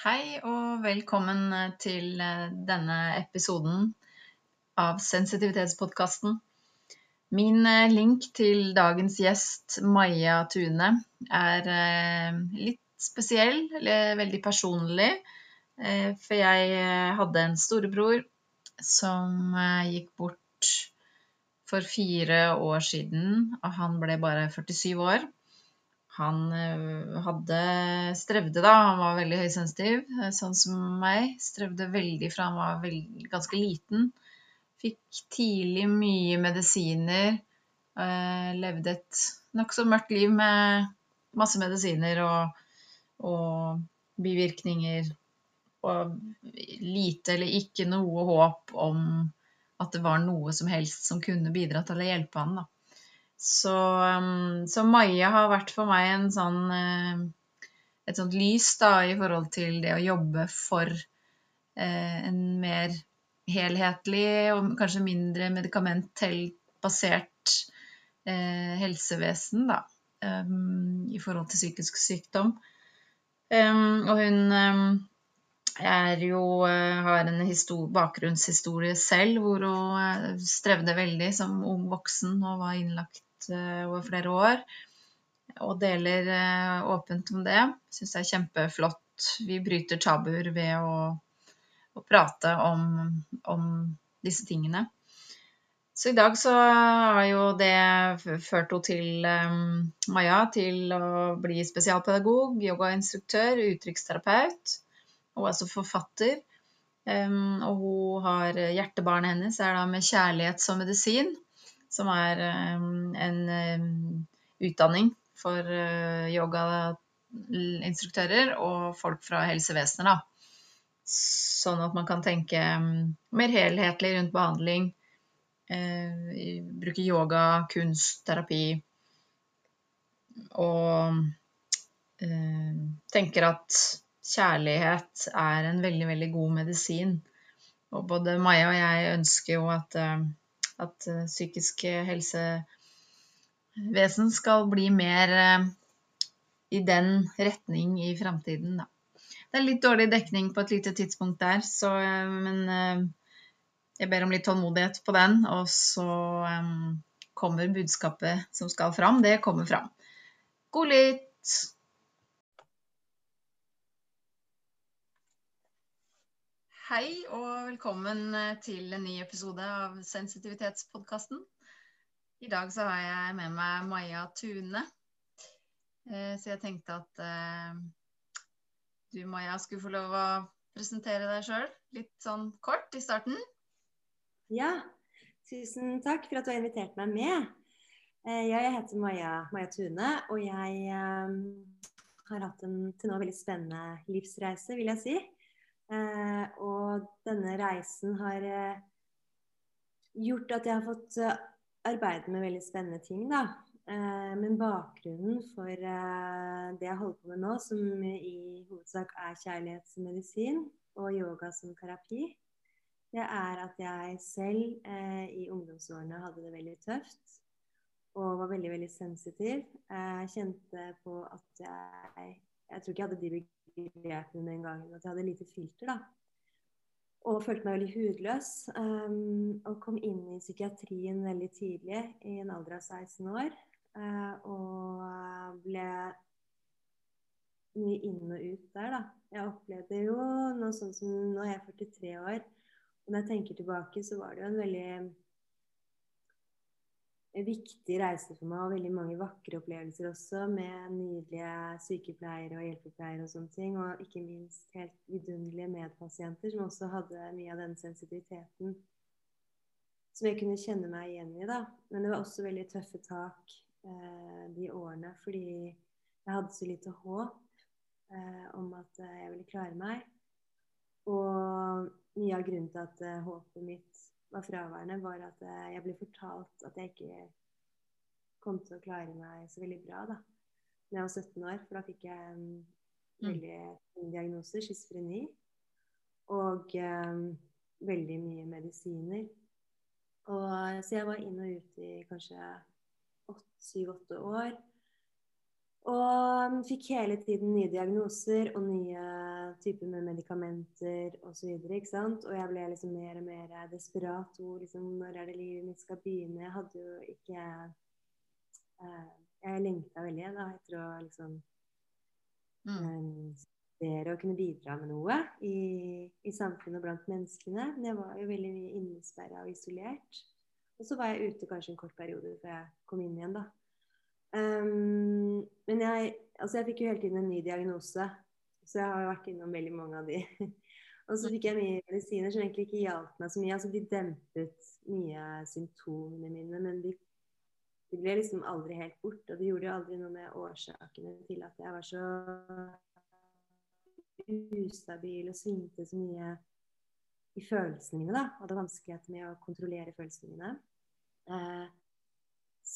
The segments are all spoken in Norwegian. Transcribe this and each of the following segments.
Hei og velkommen til eh, denne episoden av Sensitivitetspodkasten. Min eh, link til dagens gjest, Maja Tune, er eh, litt spesiell, eller veldig personlig. For jeg hadde en storebror som gikk bort for fire år siden, og han ble bare 47 år. Han eh, hadde strevde da, han var veldig høysensitiv, eh, sånn som meg. Strevde veldig fra han var veldig, ganske liten. Fikk tidlig mye medisiner. Eh, levde et nokså mørkt liv med masse medisiner og, og bivirkninger. Og lite eller ikke noe håp om at det var noe som helst som kunne bidra til å hjelpe han. da. Så, um, så, Maja har vært for meg en sånn, eh, et sånt lys da, i forhold til det å jobbe for eh, en mer helhetlig og kanskje mindre medikamentbasert eh, helsevesen, da. Um, I forhold til psykisk sykdom. Um, og hun er jo, har en bakgrunnshistorie selv hvor hun strevde veldig som ung voksen og var innlagt Eh, over flere år. Og deler eh, åpent om det. Syns det er kjempeflott. Vi bryter tabuer ved å, å prate om, om, disse tingene. Så i dag så har jo det ført henne til um, Maja til å bli spesialpedagog, yogainstruktør, uttrykksterapeut og altså forfatter. Um, og hun har hjertebarnet hennes er da med kjærlighet som medisin som er ehm, en ehm, utdanning for eh, yogainstruktører og folk fra helsevesenet. Da. Sånn at man kan tenke ehm, mer helhetlig rundt behandling. Eh, bruke yoga, kunst, terapi. Og eh, tenker at kjærlighet er en veldig, veldig god medisin. Og både Maja og jeg ønsker jo at at uh, psykisk helsevesen skal bli mer uh, i den retning i framtiden, da. Det er litt dårlig dekning på et lite tidspunkt der, så, uh, men jeg ber om litt tålmodighet på den. Og så kommer budskapet som skal fram. Det kommer fram. God lytt! Hei og velkommen eh, til en ny episode av Sensitivitetspodkasten. I dag så har jeg med meg Maja Tune. Eh, så jeg tenkte at eh, du Maja skulle få lov å presentere deg sjøl litt sånn kort i starten. Ja, tusen takk for at du har invitert meg med. Jeg heter Maja, Maja Tune, og jeg har hatt en til nå veldig spennende livsreise, vil jeg si. Eh, og denne reisen har eh, gjort at jeg har fått eh, arbeide med veldig spennende ting, da. men bakgrunnen for det jeg holder på med nå, som i hovedsak er kjærlighetsmedisin og yoga som terapi, det er at jeg selv i ungdomsårene hadde det veldig tøft og var veldig, veldig sensitiv. Jeg kjente på at jeg Jeg tror ikke jeg hadde de grepene den gangen. At jeg hadde lite filter, da. Og følte meg veldig hudløs. Um, og kom inn i psykiatrien veldig tidlig, i en alder av 16 år. Uh, og ble mye inn og ut der, da. Jeg opplevde jo noe sånt som Nå er jeg 43 år. Og når jeg tenker tilbake, så var det jo en veldig viktig reise for meg, og veldig mange vakre opplevelser også, med nydelige sykepleiere og hjelpepleiere og sånne ting. Og ikke minst helt vidunderlige medpasienter som også hadde mye av den sensitiviteten som jeg kunne kjenne meg igjen i. da. Men det var også veldig tøffe tak eh, de årene, fordi jeg hadde så lite håp eh, om at eh, jeg ville klare meg. Og mye av grunnen til at eh, håpet mitt var fraværende, var at eh, jeg ble fortalt at jeg ikke kom til å klare meg så veldig bra da da jeg var 17 år. For da fikk jeg en mm. veldig fin diagnose, schizofreni. Og um, veldig mye medisiner. Og, så jeg var inn og ut i kanskje syv-åtte år. Og fikk hele tiden nye diagnoser og nye typer med medikamenter osv. Og, og jeg ble liksom mer og mer desperat. Hvor liksom, når er det livet mitt skal begynne? Jeg hadde jo ikke eh, Jeg lengta veldig da, etter å liksom mm. studere og kunne bidra med noe i, i samfunnet og blant menneskene. Men jeg var jo veldig mye innesperra og isolert. Og så var jeg ute kanskje en kort periode før jeg kom inn igjen, da. Um, men jeg, altså jeg fikk jo hele tiden en ny diagnose, så jeg har jo vært innom veldig mange av de. og så fikk jeg mye medisiner som egentlig ikke hjalp meg så mye. Altså de dempet mye symptomene mine, men de, de, ble liksom aldri helt bort. Og det gjorde jo aldri noe med årsakene til at jeg var så ustabil og svingte så mye i følelsene mine, da. Hadde vanskeligheter med å kontrollere følelsene mine. Eh,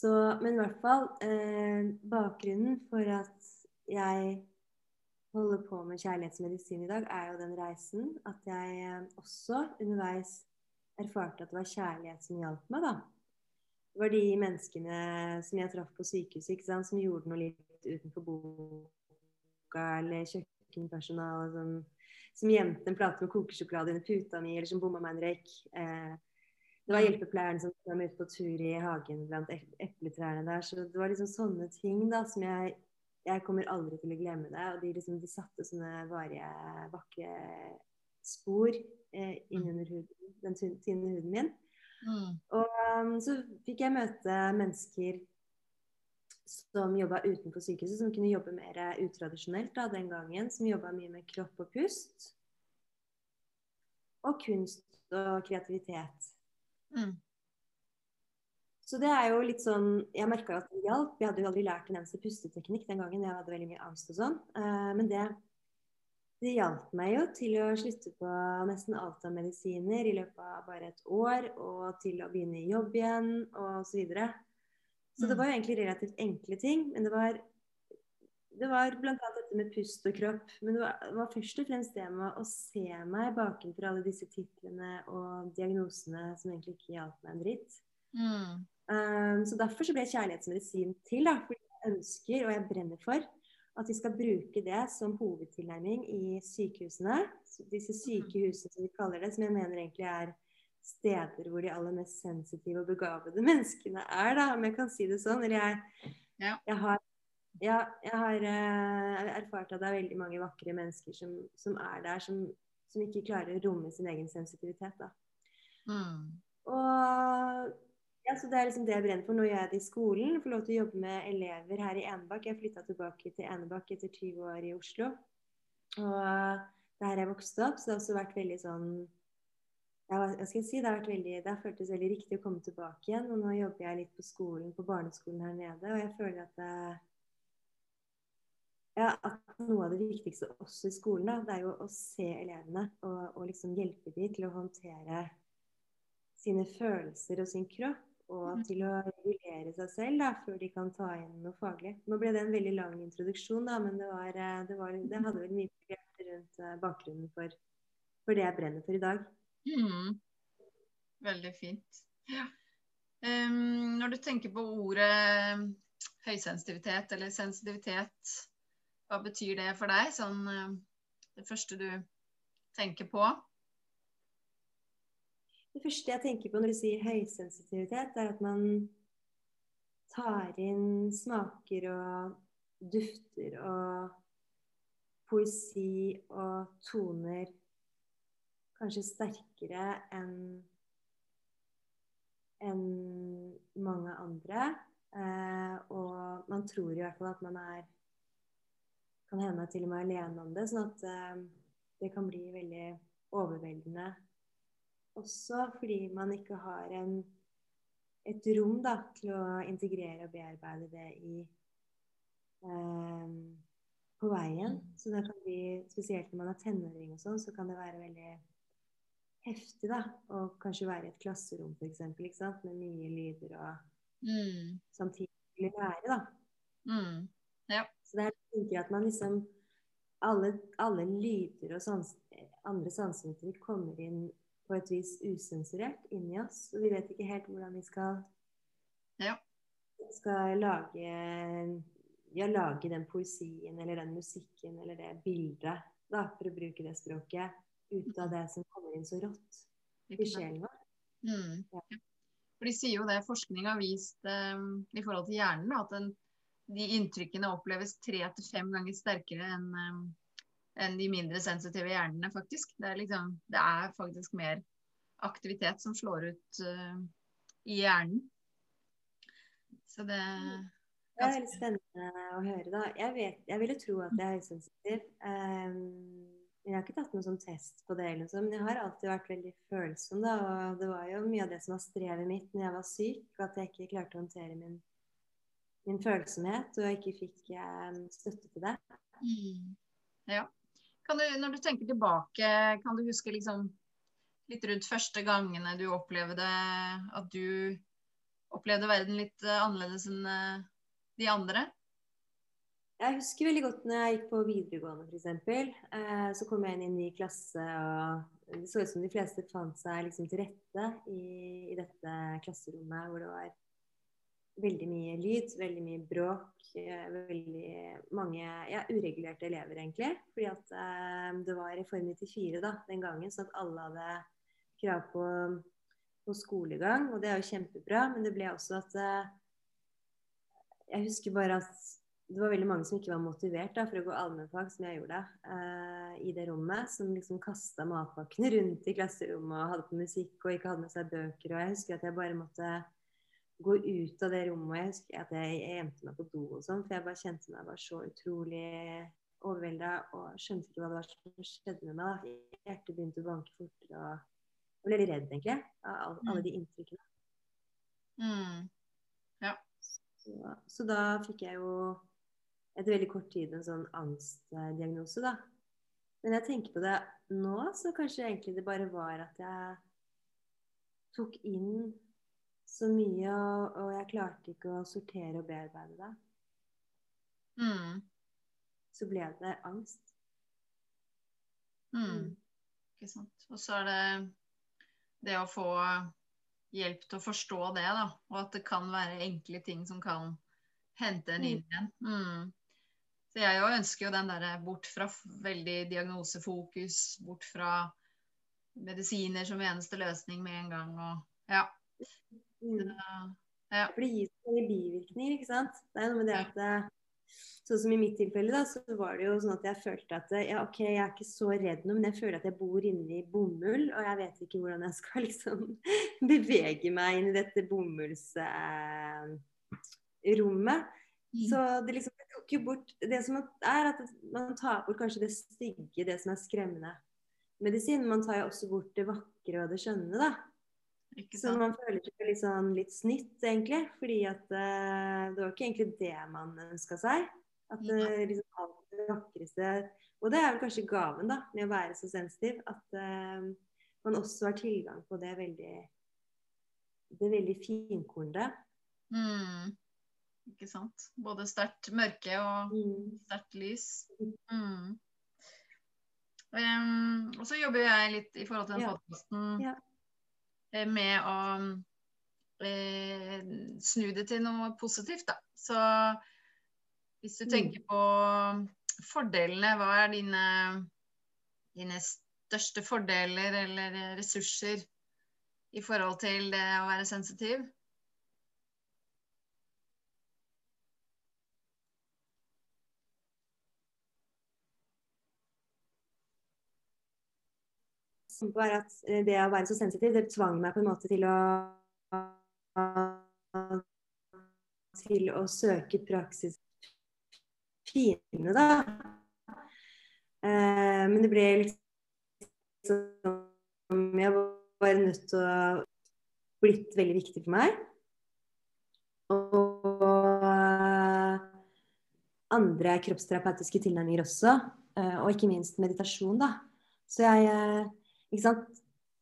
så, men i hvert fall eh, Bakgrunnen for at jeg holder på med kjærlighetsmedisin i dag, er jo den reisen at jeg eh, også underveis erfarte at det var kjærlighet som hjalp meg, da. Det var de menneskene som jeg traff på sykehuset, som gjorde noe litt utenfor boka, eller kjøkkenpersonalet som, som gjemte en plate med kokesjokolade under puta mi, eller som bomma meg en røyk. Eh, det var hjelpepleieren som kom ut på tur i hagen blant epletrærne der. Så det var liksom sånne ting da som jeg Jeg kommer aldri til å glemme det. Og de, liksom, de satte sånne varige, vakre spor eh, innunder huden, den tynne huden min. Mm. Og um, så fikk jeg møte mennesker som jobba utenfor sykehuset, som kunne jobbe mer utradisjonelt da, den gangen. Som jobba mye med kropp og pust. Og kunst og kreativitet. Mm. Så det er jo litt sånn Jeg merka at det hjalp. Jeg hadde jo aldri lært en eneste pusteteknikk den gangen. Jeg hadde veldig mye angst og sånn. Uh, men det, det hjalp meg jo til å slutte på nesten alt av medisiner i løpet av bare et år. Og til å begynne i jobb igjen, og så videre. Så det mm. var jo egentlig relativt enkle ting. Men det var det var bl.a. dette med pust og kropp. Men det var, det var, først og fremst det med å se meg bakenfor alle disse titlene og diagnosene som egentlig ikke hjalp meg en dritt. Mm. Um, så derfor så ble kjærlighetsmedisin til. da, fordi jeg ønsker, og jeg brenner for, at vi skal bruke det som hovedtilnærming i sykehusene. Disse sykehusene som vi kaller det, som jeg mener egentlig er steder hvor de aller mest sensitive og begavede menneskene er, da, om jeg kan si det sånn. Eller jeg, ja. jeg har ja, jeg har uh, erfart at det er veldig mange vakre mennesker som, som er der, som, som, ikke klarer å romme sin egen sensitivitet. Da. Mm. Og ja, så Det er liksom det jeg brenner for. Nå gjør jeg det i skolen. Får lov til å jobbe med elever her i Enebakk. Jeg flytta tilbake til Enebakk etter 20 år i Oslo. Og det er her jeg vokste opp, så det har også vært veldig sånn ja, hva skal jeg si, Det har vært veldig, det har føltes veldig riktig å komme tilbake igjen. Og nå jobber jeg litt på skolen, på barneskolen her nede. Og jeg føler at det, ja, at noe av det viktigste også i skolen, da, det er jo å se elevene og, og liksom hjelpe dem til å håndtere sine følelser og sin kropp. Og mm. til å regulere seg selv da, før de kan ta inn noe faglig. Nå ble det en veldig lang introduksjon, da, men det, var, eh, det, var, det hadde vel mye begrep rundt eh, bakgrunnen for, for, det jeg brenner for i dag. Mm. Veldig fint. Ja. Um, når du tenker på ordet høysensitivitet eller sensitivitet, hva betyr det for deg, sånn eh, det første du tenker på? Det første jeg tenker på når du sier høysensitivitet, er at man tar inn smaker og dufter og poesi og toner kanskje sterkere enn enn mange andre. Eh, og man tror i hvert fall at man er kan hende til og med alene om det. Sånn at eh, det kan bli veldig overveldende også fordi man ikke har en, et rom da, til å integrere og bearbeide det i eh, på veien. Så det kan bli, spesielt når man er tenåring og sånn, så kan det være veldig heftig, da. Og kanskje være i et klasserom, f.eks., med mye lyder og mm. samtidig lære, da. Mm. Ja. Så det er tenker at man liksom alle, alle lyder og sans, andre sanseinntrykk kommer inn på et vis usensurert inni oss. Og vi vet ikke helt hvordan vi skal, ja. skal lage ja, lage den poesien eller den musikken eller det bildet, da, for å bruke det språket, ut av det som kommer inn så rått i sjelen vår. Mm. Ja. For de sier jo det forskning har vist um, i forhold til hjernen, at den, de inntrykkene oppleves tre til fem ganger sterkere enn um, enn de mindre sensitive hjernene, faktisk. Det er, liksom, det er faktisk mer aktivitet som slår ut uh, i hjernen. Så det Det er veldig spennende å høre, da. Jeg, vet, jeg ville tro at jeg er høysensitiv. Um, jeg har ikke tatt noen sånn test på det, liksom, men jeg har alltid vært veldig følsom. Da, og det var jo mye av det som var strevet mitt når jeg var syk, at jeg ikke klarte å håndtere min, min følsomhet, og jeg ikke fikk um, støtte til det. Mm. Ja. Du, når du tenker tilbake, kan du huske liksom litt rundt første gangene du opplevde at du opplevde verden litt uh, annerledes enn uh, de andre? Jeg husker veldig godt når jeg gikk på videregående f.eks. Eh, så kom jeg inn i en ny klasse, og det så ut som de fleste fant seg liksom til rette i, i dette klasserommet hvor det var veldig mye lyd, veldig mye bråk, eh, veldig mange ja, uregulerte elever, egentlig. Fordi at eh, det var Reform 94 da, den gangen, så at alle hadde krav på, på, skolegang. Og det er jo kjempebra, men det ble også at eh, Jeg husker bare at det var veldig mange som ikke var motivert da, for å gå allmennfag, som jeg gjorde eh, i det rommet. Som liksom kasta matpakkene rundt i klasserommet og hadde på musikk og ikke hadde med seg bøker. Og jeg husker at jeg bare måtte gå ut av det rommet. Jeg husker at jeg, jeg gjemte meg på do og sånn, for jeg bare kjente meg bare så utrolig overvelda og skjønte ikke hva det var som skjedde med meg. da. Hjertet begynte å banke fortere og, jeg ble litt redd, egentlig, av alle mm. de inntrykkene. Mm. Ja. Så, så, da fikk jeg jo etter veldig kort tid en sånn angstdiagnose, da. Men jeg tenker på det nå, så kanskje egentlig det bare var at jeg tok inn så mye, og, og, jeg klarte ikke å sortere og bearbeide det. Mm. Så ble det angst. Mm. mm. Ikke sant. Og så er det det å få hjelp til å forstå det, da. Og at det kan være enkle ting som kan hente en inn mm. igjen. Mm. Så jeg òg ønsker jo den derre bort fra veldig diagnosefokus, bort fra medisiner som eneste løsning med en gang og ja. Mm. ja. For det gir så mange bivirkninger, ikke sant. Det er noe med det at eh, Sånn som i mitt tilfelle, da, så var det jo sånn at jeg følte at ja, OK, jeg er ikke så redd nå, men jeg føler at jeg bor inne i bomull, og jeg vet ikke hvordan jeg skal liksom bevege meg inn i dette bomullsrommet. Mm. Så det liksom det tok jo bort Det som er at man tar bort kanskje det stygge, det som er skremmende medisin. Man tar jo også bort det vakre og det skjønne, da. Så man føler seg litt, sånn, litt snytt, egentlig. Fordi at uh, det var ikke egentlig det man ønska seg. At uh, liksom alt det vakreste Og det er vel kanskje gaven da, med å være så sensitiv. At uh, man også har tilgang på det veldig det veldig finkornede. Mm. Ikke sant. Både sterkt mørke og mm. sterkt lys. Mm. Um, og så jobber jeg litt i forhold til den ja. podkasten. Ja. Eh, med å eh, snu det til noe positivt, da. Så hvis du mm. tenker på fordelene, hva er dine, dine største fordeler eller ressurser i forhold til det å være sensitiv? Var at eh, det å være så sensitiv, det tvang meg på en måte til å til å søke praksis fine, da. Eh, men det ble liksom Jeg var nødt til å blitt veldig viktig for meg. Og andre kroppsterapeutiske tilnærminger også. Eh, og ikke minst meditasjon, da. Så jeg eh, ikke sant?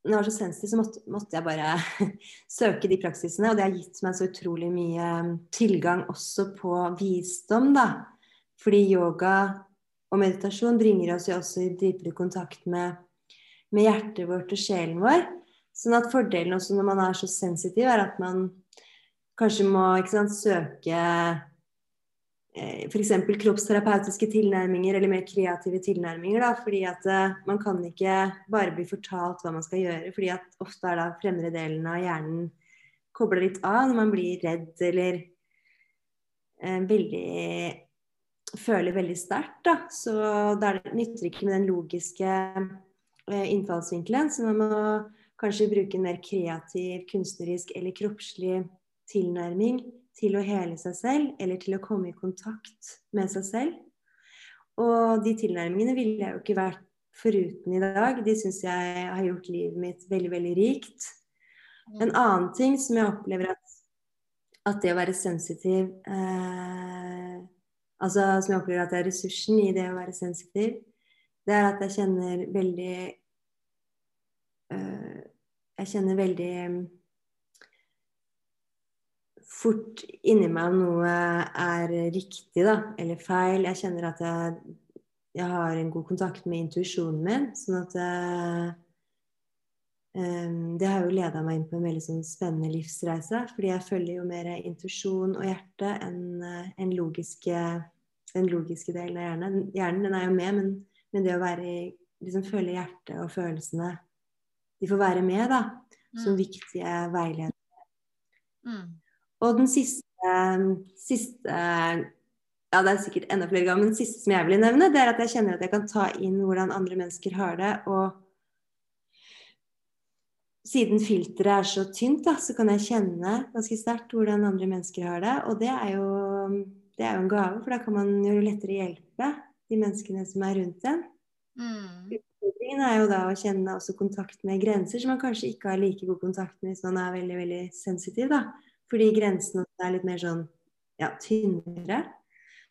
Når jeg var så sensitiv, så måtte, måtte, jeg bare søke de praksisene. Og det har gitt meg så utrolig mye um, tilgang også på visdom, da. Fordi yoga og meditasjon bringer oss jo også i dypere kontakt med, med hjertet vårt og sjelen vår. Sånn at fordelen også når man er så sensitiv, er at man kanskje må sant, søke f.eks. kroppsterapeutiske tilnærminger eller mer kreative tilnærminger. Da, fordi at eh, man kan ikke bare bli fortalt hva man skal gjøre, fordi at ofte er da fremre delen av hjernen kobla litt av når man blir redd eller eh, veldig føler veldig sterkt. da, Så da nytter ikke med den logiske eh, innfallsvinkelen. Så man må kanskje bruke en mer kreativ, kunstnerisk eller kroppslig tilnærming til å hele seg selv, eller til å komme i kontakt med seg selv. Og de tilnærmingene ville jeg jo ikke vært foruten i dag. De syns jeg har gjort livet mitt veldig, veldig rikt. En annen ting som jeg opplever at, at det å være sensitiv eh, Altså som jeg opplever at det er ressursen i det å være sensitiv, det er at jeg kjenner veldig eh, Jeg kjenner veldig fort inni meg om noe er riktig, da, eller feil. Jeg kjenner at jeg, jeg har en god kontakt med intuisjonen min. Sånn at um, det har jo leda meg inn på en veldig sånn spennende livsreise. Fordi jeg følger jo mer intuisjon og hjerte enn en logiske den logiske delen av hjernen. Hjernen den er jo med, men, men det å være liksom føle hjertet og følelsene De får være med, da, som mm. viktige veiledere. Mm. Og den siste, siste ja, det er sikkert enda flere ganger, men den siste som jeg vil nevne, det er at jeg kjenner at jeg kan ta inn hvordan andre mennesker har det. Og siden filteret er så tynt, da, så kan jeg kjenne ganske sterkt hvordan andre mennesker har det. Og det er jo det er jo en gave, for da kan man jo lettere hjelpe de menneskene som er rundt en. Mm. Utfordringen er jo da å kjenne også kontakt med grenser, som man kanskje ikke har like god kontakt med hvis man er veldig veldig sensitiv. da. Fordi grensene er litt mer sånn ja, tynnere.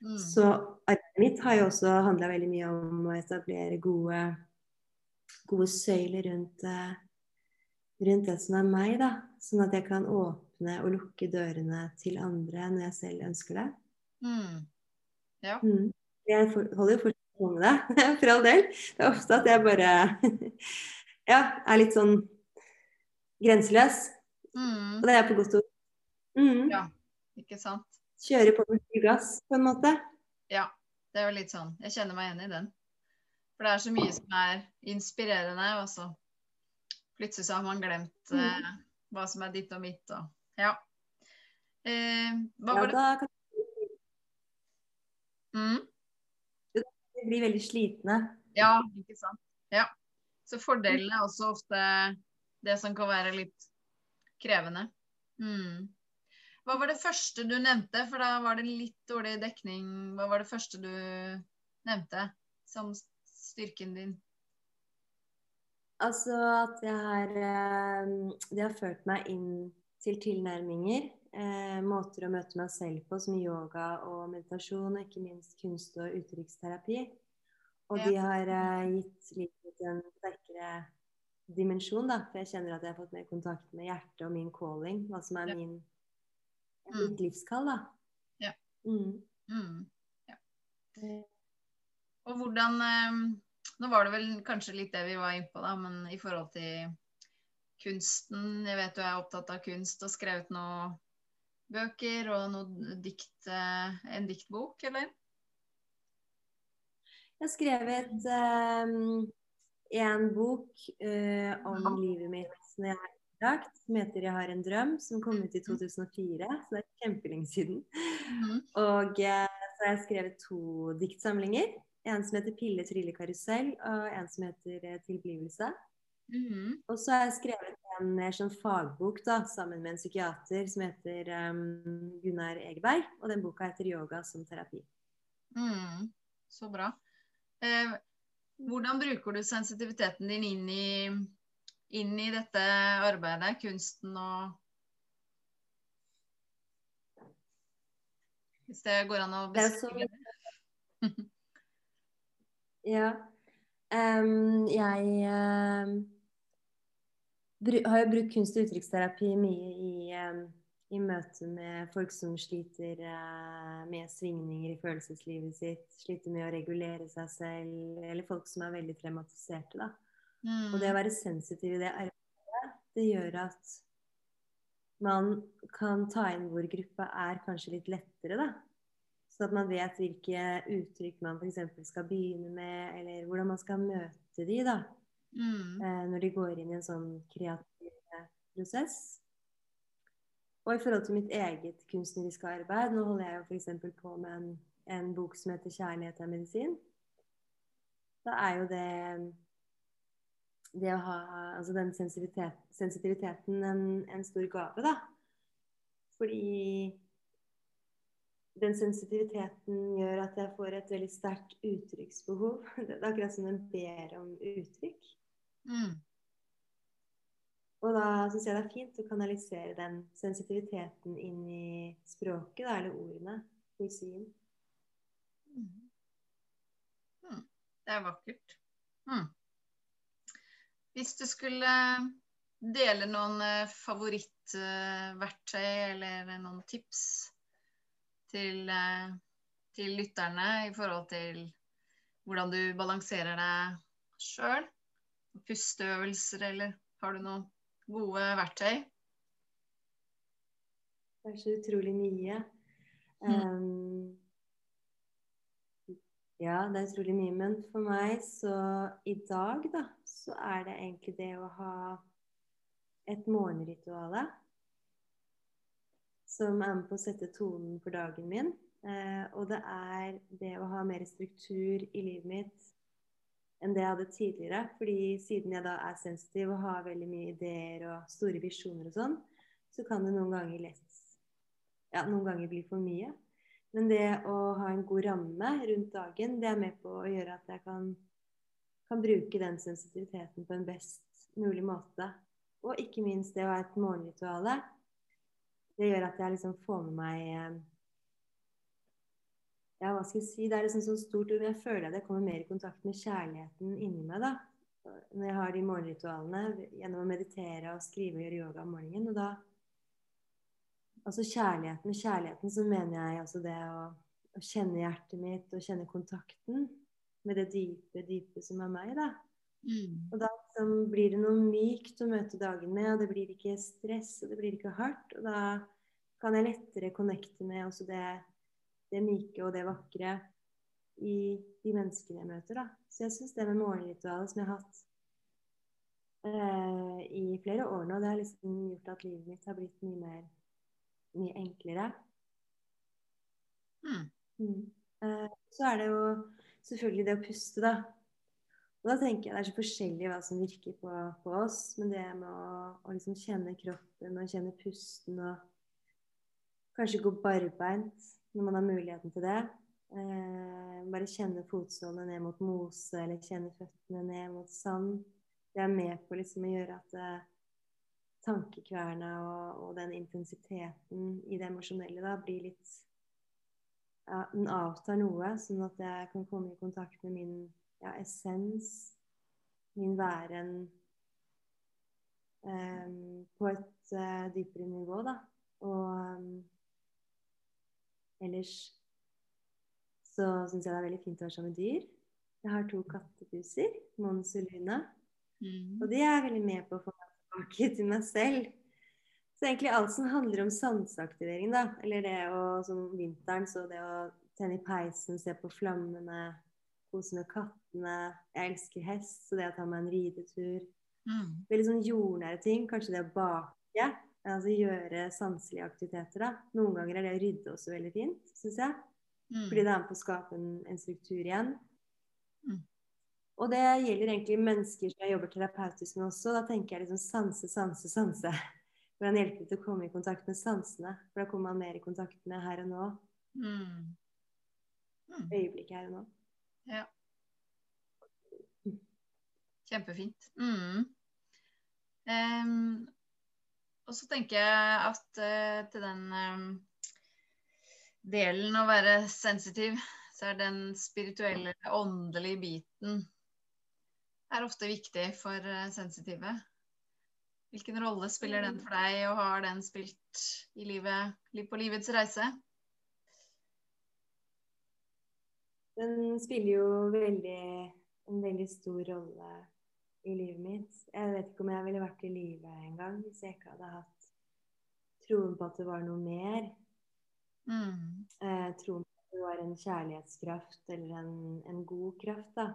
Mm. Så arbeidet mitt har jo også handla veldig mye om å etablere gode, gode søyler rundt, eh, rundt det som er meg, da. Sånn at jeg kan åpne og lukke dørene til andre når jeg selv ønsker det. Mm. Ja. Mm. Jeg holder jo fortsatt på med det, for all del. Det er ofte at jeg bare ja, er litt sånn grenseløs. Mm. Og det er på godt ord. Mm. Ja, ikke sant. Kjøre på med full gass, på en måte. Ja, det er jo litt sånn. Jeg kjenner meg igjen i den. For det er så mye som er inspirerende, og så plutselig så har man glemt mm. eh, hva som er ditt og mitt, og ja. Eh, hva var det? Mm. De blir veldig slitne. Ja, ikke sant. Ja. Så fordelen er også ofte det som kan være litt krevende. Mm. Hva var det første du nevnte, for da var det litt dårlig dekning. Hva var det første du nevnte som styrken din? Altså at jeg har eh, Det har ført meg inn til tilnærminger eh, måter å møte meg selv på, som yoga og meditasjon, og ikke minst kunst- og uttrykksterapi. Og de har eh, gitt livet en sterkere dimensjon, da. For jeg kjenner at jeg har fått mer kontakt med hjertet og min calling, hva som er min, mitt mm. livskall, da. Ja. Mm. Mm. ja. Og hvordan eh, Nå var det vel kanskje litt det vi var inne på, da, men i forhold til kunsten Jeg vet du er opptatt av kunst og skrevet noen bøker og noe dikt, eh, en diktbok, eller? Jeg har skrevet um, en bok uh, om livet mitt når jeg innlagt, som heter 'Jeg har en drøm', som kom ut i 2004. Mm. Så det er kjempelenge siden. Mm. Og uh, så har jeg skrevet to diktsamlinger. En som heter 'Pille trille karusell', og en som heter 'Tilblivelse'. Mm. Og så har jeg skrevet en sånn fagbok da, sammen med en psykiater som heter um, Gunnar Egeberg. Og den boka heter 'Yoga som terapi'. Mm. Så bra. Eh, hvordan bruker du sensitiviteten din inn i, inn i dette arbeidet, kunsten og Hvis det går an å beskrive det. ja. Um, jeg um har jo brukt kunst- og uttrykksterapi mye i, i møte med folk som sliter uh, med svingninger i følelseslivet sitt, sliter med å regulere seg selv, eller folk som er veldig traumatiserte. da. Mm. Og det å være sensitiv i det arbeidet, det gjør at man kan ta inn hvor gruppa er kanskje litt lettere, da. Så at man vet hvilke uttrykk man f.eks. skal begynne med, eller hvordan man skal møte de da, Mm. eh, når de går inn i en sånn kreativ prosess. Og i forhold til mitt eget kunstneriske arbeid Nå holder jeg jo f.eks. på med en, en bok som heter 'Kjærlighet er medisin'. Da er jo det det å ha altså den sensitivitet, sensitiviteten en, en stor gave, da. Fordi den sensitiviteten gjør at jeg får et veldig sterkt uttrykksbehov. Det er akkurat som den ber om uttrykk. Mm. Og da syns jeg det er fint å kanalisere den sensitiviteten inn i språket, da, eller ordene, poesien. Mm. Mm. Det er vakkert. Mm. Hvis du skulle dele noen eh, favorittverktøy eller noen tips til, eh, til lytterne i forhold til hvordan du balanserer deg sjøl, pusteøvelser, eller har du noen gode verktøy? Det er så utrolig mye. Um, ja, det er utrolig mye. Men for meg så i dag, da, så er det egentlig det å ha et morgenrituale som er med på å sette tonen for dagen min. Eh, og det er det å ha mer struktur i livet mitt enn det jeg hadde tidligere. Fordi siden jeg da er sensitiv og har veldig mye ideer og store visjoner og sånn, så kan det noen ganger lett Ja, noen ganger bli for mye. Men det å ha en god ramme rundt dagen, det er med på å gjøre at jeg kan, kan bruke den sensitiviteten på en best mulig måte. Og ikke minst det å ha et morgenrituale. Det gjør at jeg liksom får med meg eh, Ja, hva skal jeg si? Det er liksom sånn stort ord, jeg føler at jeg kommer mer i kontakt med kjærligheten inni meg, da. Når jeg har de morgenritualene gjennom å meditere og skrive og gjøre yoga om morgenen. Og da Altså kjærligheten, med kjærligheten så mener jeg altså det å, å kjenne hjertet mitt og kjenne kontakten med det dype, dype som er meg, da. Mm. Og da liksom blir det noe mykt å møte dagen med, og det blir ikke stress, og det blir ikke hardt. Og da kan jeg lettere connecte med også det, det myke og det vakre i de menneskene jeg møter, da. Så jeg syns det med morgenritualet som jeg har hatt eh, i flere år nå, det har liksom gjort at livet mitt har blitt mye mer mye enklere. Mm. Mm. Eh, så er det jo selvfølgelig det å puste, da. Og da tenker jeg det er så forskjellig hva som virker på, på oss. Men det med å, å liksom kjenne kroppen og kjenne pusten og kanskje gå barbeint når man har muligheten til det. Eh, bare kjenne fotsålene ned mot mose, eller kjenne føttene ned mot sand. Det er med på liksom å gjøre at eh, tankekverna og, og, den intensiteten i det emosjonelle da blir litt ja, Den avtar noe, sånn at jeg kan komme i kontakt med min ja, essens, min væren um, på et uh, dypere nivå, da. Og um, ellers så syns jeg det er veldig fint å være sammen med dyr. Jeg har to kattepuser, Mons og Luna. Mm. Og de er veldig med på å få tilbake til meg selv. Så egentlig alt som handler om sanseaktivering, da, eller det å som vinteren, så det å tenne i peisen, se på flammene, kose med kattene Jeg elsker hest, så det å ta meg en ridetur Mm. Veldig sånn jordnære ting. Kanskje det å bake. Altså gjøre sanselige aktiviteter, da. Noen ganger er det å rydde også veldig fint, syns jeg. Mm. Fordi det er med på å skape en, en struktur igjen. Mm. Og det gjelder egentlig mennesker som jeg jobber terapeutisk med også. Da tenker jeg liksom sanse, sanse, sanse. Hvordan hjelper det til å komme i kontakt med sansene? For da kommer man mer i kontakt med her og nå. Mm. Mm. Øyeblikket her og nå. Ja. Kjempefint. Mm. Um, og så tenker jeg at uh, til den um, delen å være sensitiv, så er den spirituelle, åndelige biten er ofte viktig for eh, sensitive. Hvilken rolle spiller den for deg, og har den spilt i livet, på livets reise? Den spiller jo veldig, en veldig stor rolle i livet mitt. Jeg vet ikke om jeg ville vært i live engang hvis jeg ikke hadde hatt troen på at det var noe mer. Mm. Eh, troen på at det var en kjærlighetskraft eller en, en god kraft, da.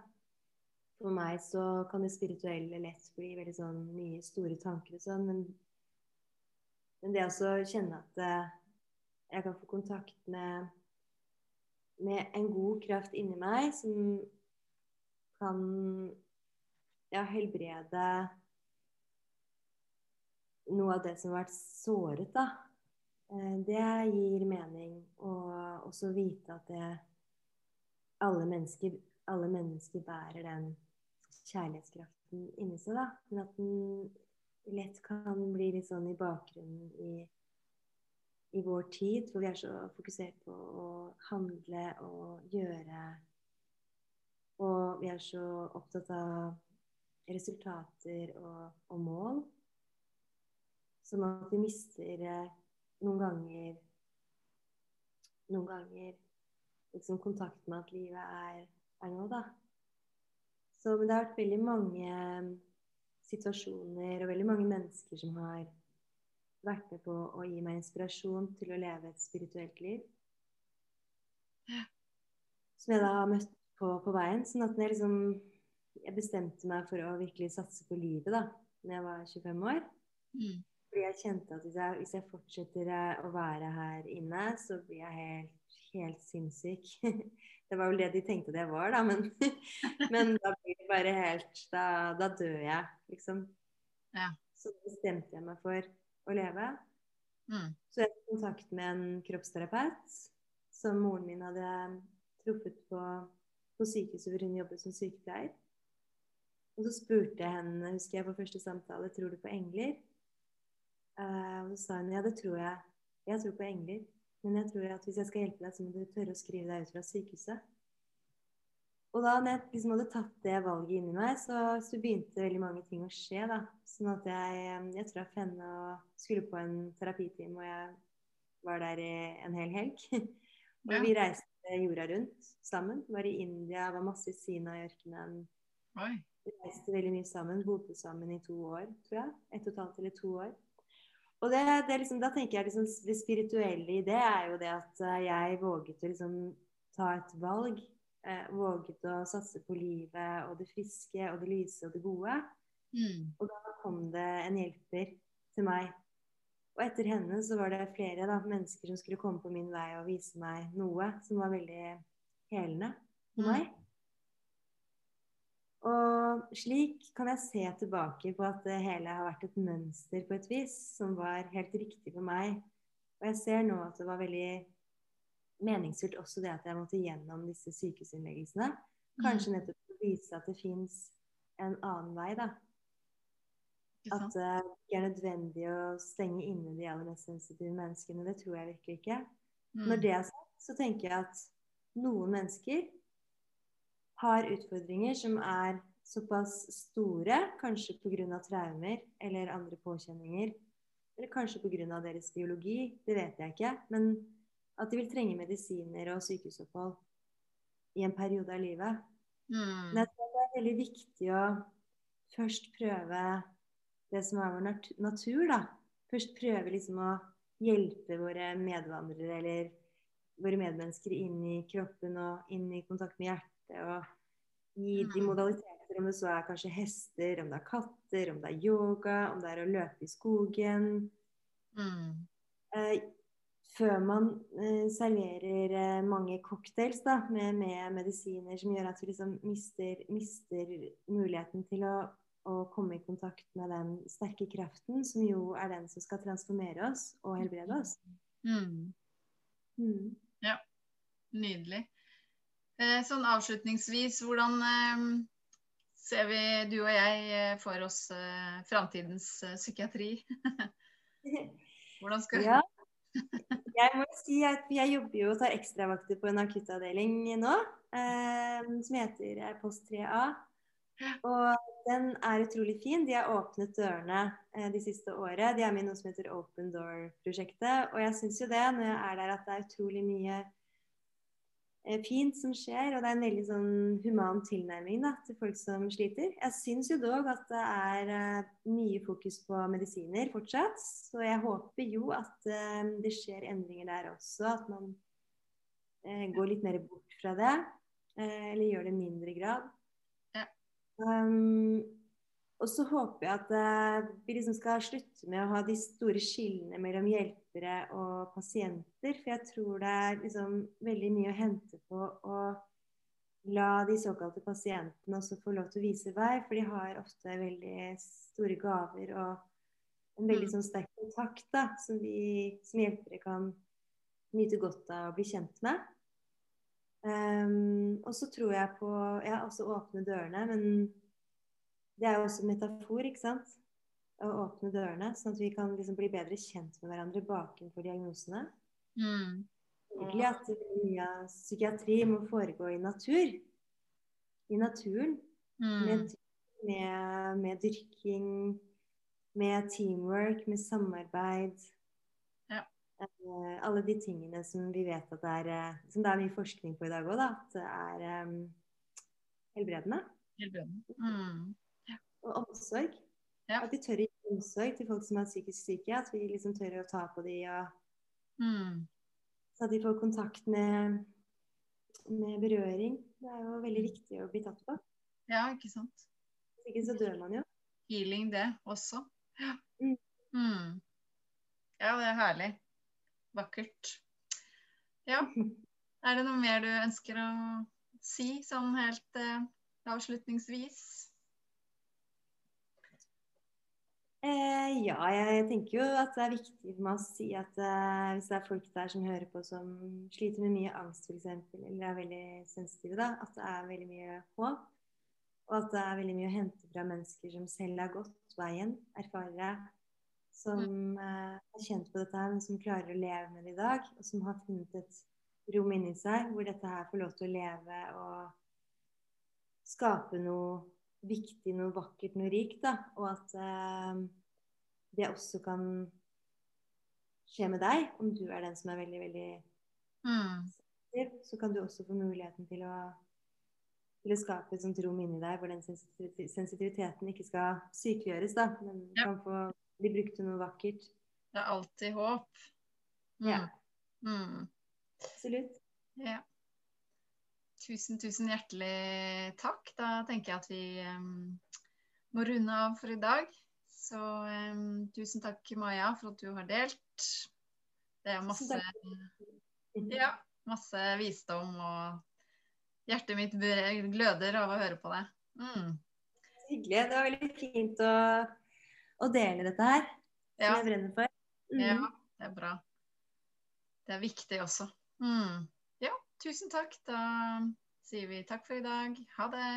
For meg så kan det spirituelle lett bli veldig sånn mye store tanker og sånn, men, men det å kjenne at eh, jeg kan få kontakt med, med en god kraft inni meg som kan ja, helbrede noe av det som har vært såret, da. Eh, det gir mening. Og også vite at det, alle, mennesker, alle mennesker bærer den kjærlighetskraften inni seg, da. Men at den lett kan bli litt sånn i bakgrunnen i, i vår tid, hvor vi er så fokusert på å handle og gjøre. Og vi er så opptatt av resultater og, og mål. Sånn at vi mister eh, noen ganger Noen ganger liksom kontakt med at livet er, er nå, da. Så det har vært veldig mange um, situasjoner og veldig mange mennesker som har vært med på å gi meg inspirasjon til å leve et spirituelt liv. Som jeg da har møtt på på veien. Sånn at jeg liksom Jeg bestemte meg for å virkelig satse på livet da når jeg var 25 år. Mm. Fordi jeg kjente at hvis jeg, hvis jeg, fortsetter å være her inne, så blir jeg helt, helt sinnssyk. Det var vel det de tenkte det var, da, men, men da blir det bare helt da, da, dør jeg, liksom. Ja. Så bestemte jeg meg for å leve. Mm. Så jeg tok kontakt med en kroppsterapeut som moren min hadde truffet på, på sykehuset hvor hun jobbet som sykepleier. Og så spurte jeg henne, husker jeg på første samtale, tror du på engler? Uh, og så sa hun ja, det tror jeg. Jeg tror på engler. Men jeg tror at hvis jeg skal hjelpe deg, så må du tørre å skrive deg ut fra sykehuset. Og da når jeg liksom hadde tatt det valget inni meg, så, så, begynte veldig mange ting å skje. da. Sånn at jeg, jeg traff henne og skulle på en terapitime, og jeg var der i en hel helg. og ja. vi reiste jorda rundt sammen. Var i India, var masse i Sina i ørkenen. Vi reiste veldig mye sammen. Bodde sammen i to år, tror jeg. Ett og et halvt eller to år. Og det, det liksom, da tenker jeg liksom, Det spirituelle i det er jo det at eh, jeg våget å liksom ta et valg. Eh, våget å satse på livet og det friske og det lyse og det gode. Mm. Og da kom det en hjelper til meg. Og etter henne så var det flere da, mennesker som skulle komme på min vei og vise meg noe som var veldig helende for mm. Og slik kan jeg se tilbake på at det hele har vært et mønster på et vis som var helt riktig for meg. Og jeg ser nå at det var veldig meningsfullt også det at jeg måtte gjennom disse sykehusinnleggelsene. Kanskje mm. nettopp for å vise at det fins en annen vei, da. At det ikke er nødvendig å stenge inne de aller mest sensitive menneskene. Det tror jeg virkelig ikke. Mm. Når det er sagt, så tenker jeg at noen mennesker har utfordringer som er såpass store, kanskje pga. traumer eller andre påkjenninger, eller kanskje pga. deres biologi, det vet jeg ikke, men at de vil trenge medisiner og sykehusopphold i en periode av livet. Mm. Men jeg tror det er veldig viktig å først prøve det som er vår natur, da. Først prøve liksom å hjelpe våre medvandrere eller våre medmennesker inn i kroppen og inn i kontakt med hjertet det å gi de mm. modaliteter, om det så er kanskje hester, om det er katter, om det er yoga, om det er å løpe i skogen. Mm. Eh, før man eh, serverer eh, mange cocktails da, med, med, medisiner som gjør at vi liksom mister, mister muligheten til å, å, komme i kontakt med den sterke kraften, som jo er den som skal transformere oss og helbrede oss. Mm. Mm. Ja, nydelig. Eh, sånn avslutningsvis, hvordan eh, ser vi, du og jeg, eh, for oss framtidens psykiatri? Hvordan skal ja. Jeg må si at jeg jobber jo og tar ekstravakter på en akuttavdeling nå, eh, som heter Post 3A. Og den er utrolig fin. De har åpnet dørene eh, de siste året. De er med i noe som heter Open Door-prosjektet. Og jeg syns jo det, når jeg er der, at det er utrolig mye fint som skjer, og det er en veldig sånn human tilnærming da, til folk som sliter. Jeg syns jo dog at det er uh, mye fokus på medisiner fortsatt, så jeg håper jo at uh, det skjer endringer der også. At man går gå litt mer bort fra det. Eh, eller gjør det i mindre grad. Ja. Um, og så håper jeg at eh, vi liksom skal slutte med å ha de store skillene mellom hjelpere og pasienter. For jeg tror det er liksom veldig mye å hente på å la de såkalte pasientene også få lov til å vise vei. For de har ofte veldig store gaver og en veldig Mm. sånn sterk kontakt da, som vi som hjelpere kan nyte godt av å bli kjent med. Um, og så tror jeg på ja, også åpne dørene, men det er jo også metafor, ikke sant? Å åpne dørene, sånn at vi kan liksom bli bedre kjent med hverandre bakenfor diagnosene. Mm. Egentlig at mye av psykiatri må foregå i natur. I naturen. Mm. Med, med, med dyrking, med teamwork, med samarbeid. Ja. Eh, alle de tingene som vi vet at det er eh, Som det er mye forskning på i dag òg, da. At det er um, helbredende. Helbredende. Mm. Og omsorg. Ja. At vi tør å gi omsorg til folk som er psykisk syke. At vi liksom tør å ta på dem og Mm. Så at de får kontakt med, med berøring. Det er jo veldig viktig å bli tatt på. Ja, ikke sant. Hvis ikke så dør man jo. Healing, det også. Ja. Mm. Mm. ja, det er herlig. Vakkert. Ja. Er det noe mer du ønsker å si sånn helt eh, avslutningsvis? Eh, ja, jeg tenker jo at det er viktig for meg å si at eh, hvis det er folk der som hører på som sliter med mye angst f.eks., eller er veldig sensitive, da, at det er veldig mye håp. Og at det er veldig mye å hente fra mennesker som selv har gått veien, erfarere, som eh, har kjent på dette her, men som klarer å leve med det i dag. Og som har funnet et rom inni seg hvor dette her får lov til å leve og skape noe viktig, noe vakkert, noe rikt. da, Og at eh, det også kan skje med deg, om du er den som er veldig, veldig Mm. så kan du også få muligheten til å, til å skape et sånt rom inni deg hvor den sensitiviteten ikke skal sykeliggjøres, da, men Ja. kan få bli brukt til noe vakkert. Det er alltid håp. Mm. Ja. Mm. Absolutt. Ja. Tusen, tusen hjertelig takk. Da tenker jeg at vi um, må runde av for i dag. Så um, tusen takk, Maja, for at du har delt. Det er masse, ja, masse visdom, og hjertet mitt gløder av å høre på det. Mm. Hyggelig. Det var veldig fint å, å dele dette her, som Ja, jeg brenner for. Mm. ja, det er bra. Det er viktig også. Mm. Tusen takk. Da sier vi takk for i dag. Ha det.